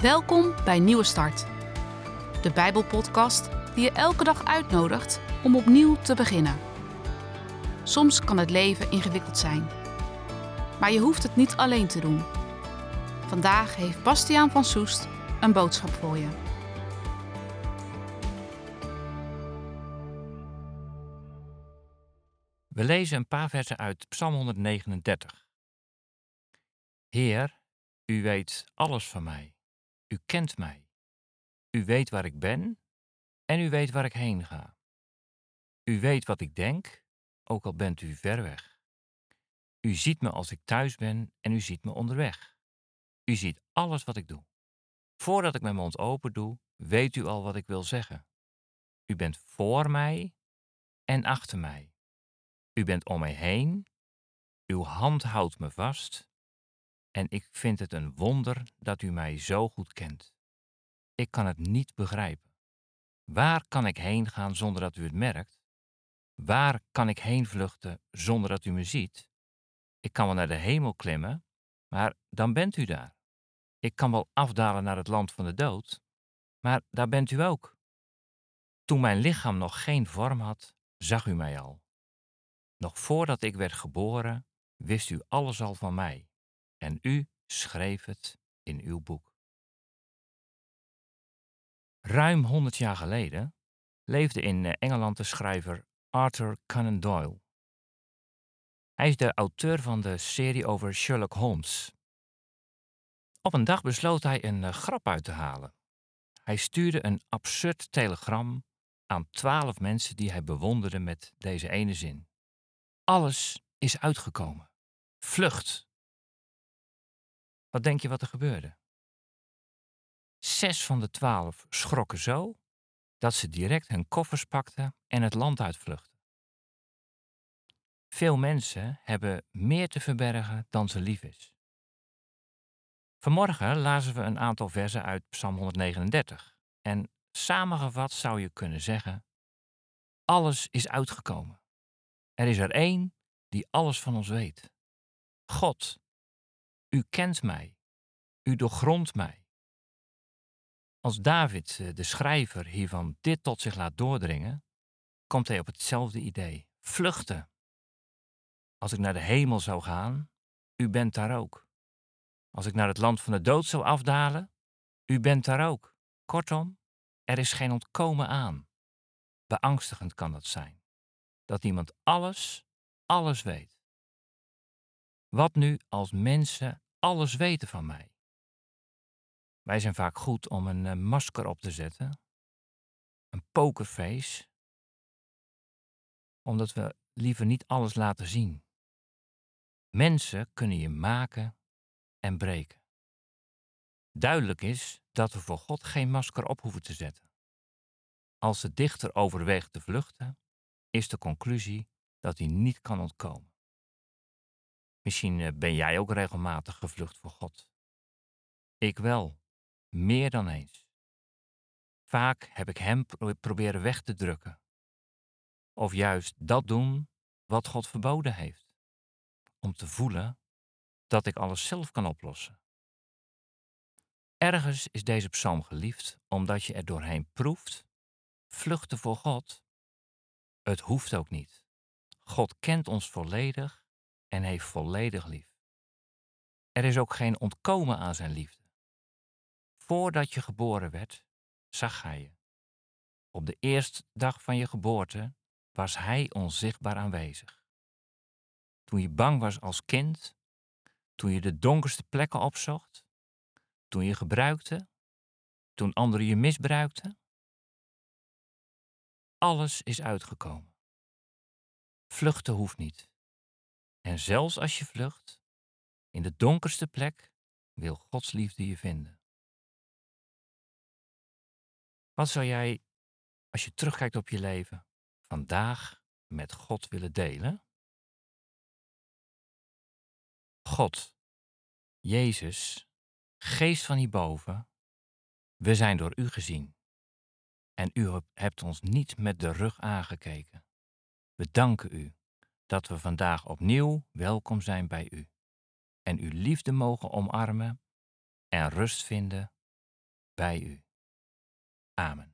Welkom bij Nieuwe Start, de Bijbelpodcast die je elke dag uitnodigt om opnieuw te beginnen. Soms kan het leven ingewikkeld zijn, maar je hoeft het niet alleen te doen. Vandaag heeft Bastiaan van Soest een boodschap voor je. We lezen een paar versen uit Psalm 139. Heer, u weet alles van mij. U kent mij. U weet waar ik ben en u weet waar ik heen ga. U weet wat ik denk, ook al bent u ver weg. U ziet me als ik thuis ben en u ziet me onderweg. U ziet alles wat ik doe. Voordat ik mijn mond open doe, weet u al wat ik wil zeggen. U bent voor mij en achter mij. U bent om mij heen. Uw hand houdt me vast. En ik vind het een wonder dat u mij zo goed kent. Ik kan het niet begrijpen. Waar kan ik heen gaan zonder dat u het merkt? Waar kan ik heen vluchten zonder dat u me ziet? Ik kan wel naar de hemel klimmen, maar dan bent u daar. Ik kan wel afdalen naar het land van de dood, maar daar bent u ook. Toen mijn lichaam nog geen vorm had, zag u mij al. Nog voordat ik werd geboren, wist u alles al van mij en u schreef het in uw boek. Ruim 100 jaar geleden leefde in eh, Engeland de schrijver Arthur Conan Doyle. Hij is de auteur van de serie over Sherlock Holmes. Op een dag besloot hij een eh, grap uit te halen. Hij stuurde een absurd telegram aan twaalf mensen die hij bewonderde met deze ene zin. Alles is uitgekomen. Vlucht. Wat denk je wat er gebeurde? Zes van de twaalf schrokken zo dat ze direct hun koffers pakten en het land uitvluchtten. Veel mensen hebben meer te verbergen dan ze lief is. Vanmorgen lazen we een aantal versen uit Psalm 139 en samengevat zou je kunnen zeggen: Alles is uitgekomen. Er is er één die alles van ons weet. God, u kent mij, u doorgrondt mij. Als David, eh, de schrijver, hiervan dit tot zich laat doordringen, komt hij op hetzelfde idee: vluchten. Als ik naar de hemel zou gaan, u bent daar ook. Als ik naar het land van de dood zou afdalen, u bent daar ook. Kortom, er is geen ontkomen aan. Beangstigend kan dat zijn. Dat iemand alles, alles weet. Wat nu als mensen alles weten van mij? Wij zijn vaak goed om een eh, masker op te zetten, een pokerface, omdat we liever niet alles laten zien. Mensen kunnen je maken en breken. Duidelijk is dat we voor God geen masker op hoeven te zetten. Als de dichter overweegt te vluchten, is de conclusie dat hij niet kan ontkomen. Misschien eh, ben jij ook regelmatig gevlucht voor God. Ik wel, meer dan eens. Vaak heb ik Hem proberen weg te drukken. Of juist dat doen wat God verboden heeft. Om te voelen dat ik alles zelf kan oplossen. Ergens is deze psalm geliefd omdat je er doorheen proeft. Vluchten voor God. Het hoeft ook niet. God kent ons volledig en heeft volledig lief. Er is ook geen ontkomen aan zijn liefde. Voordat je geboren werd, zag hij je. Op de eerste dag van je geboorte was hij onzichtbaar aanwezig. Toen je bang was als kind, toen je de donkerste plekken opzocht, toen je gebruikte, toen anderen je misbruikten. Alles is uitgekomen. Vluchten hoeft niet. En zelfs als je vlucht, in de donkerste plek wil Gods liefde je vinden. Wat zou jij, als je terugkijkt op je leven, vandaag met God willen delen? God, Jezus, Geest van hierboven, we zijn door U gezien. En U hebt ons niet met de rug aangekeken. We danken U dat we vandaag opnieuw welkom zijn bij u en uw liefde mogen omarmen en rust vinden bij u. Amen.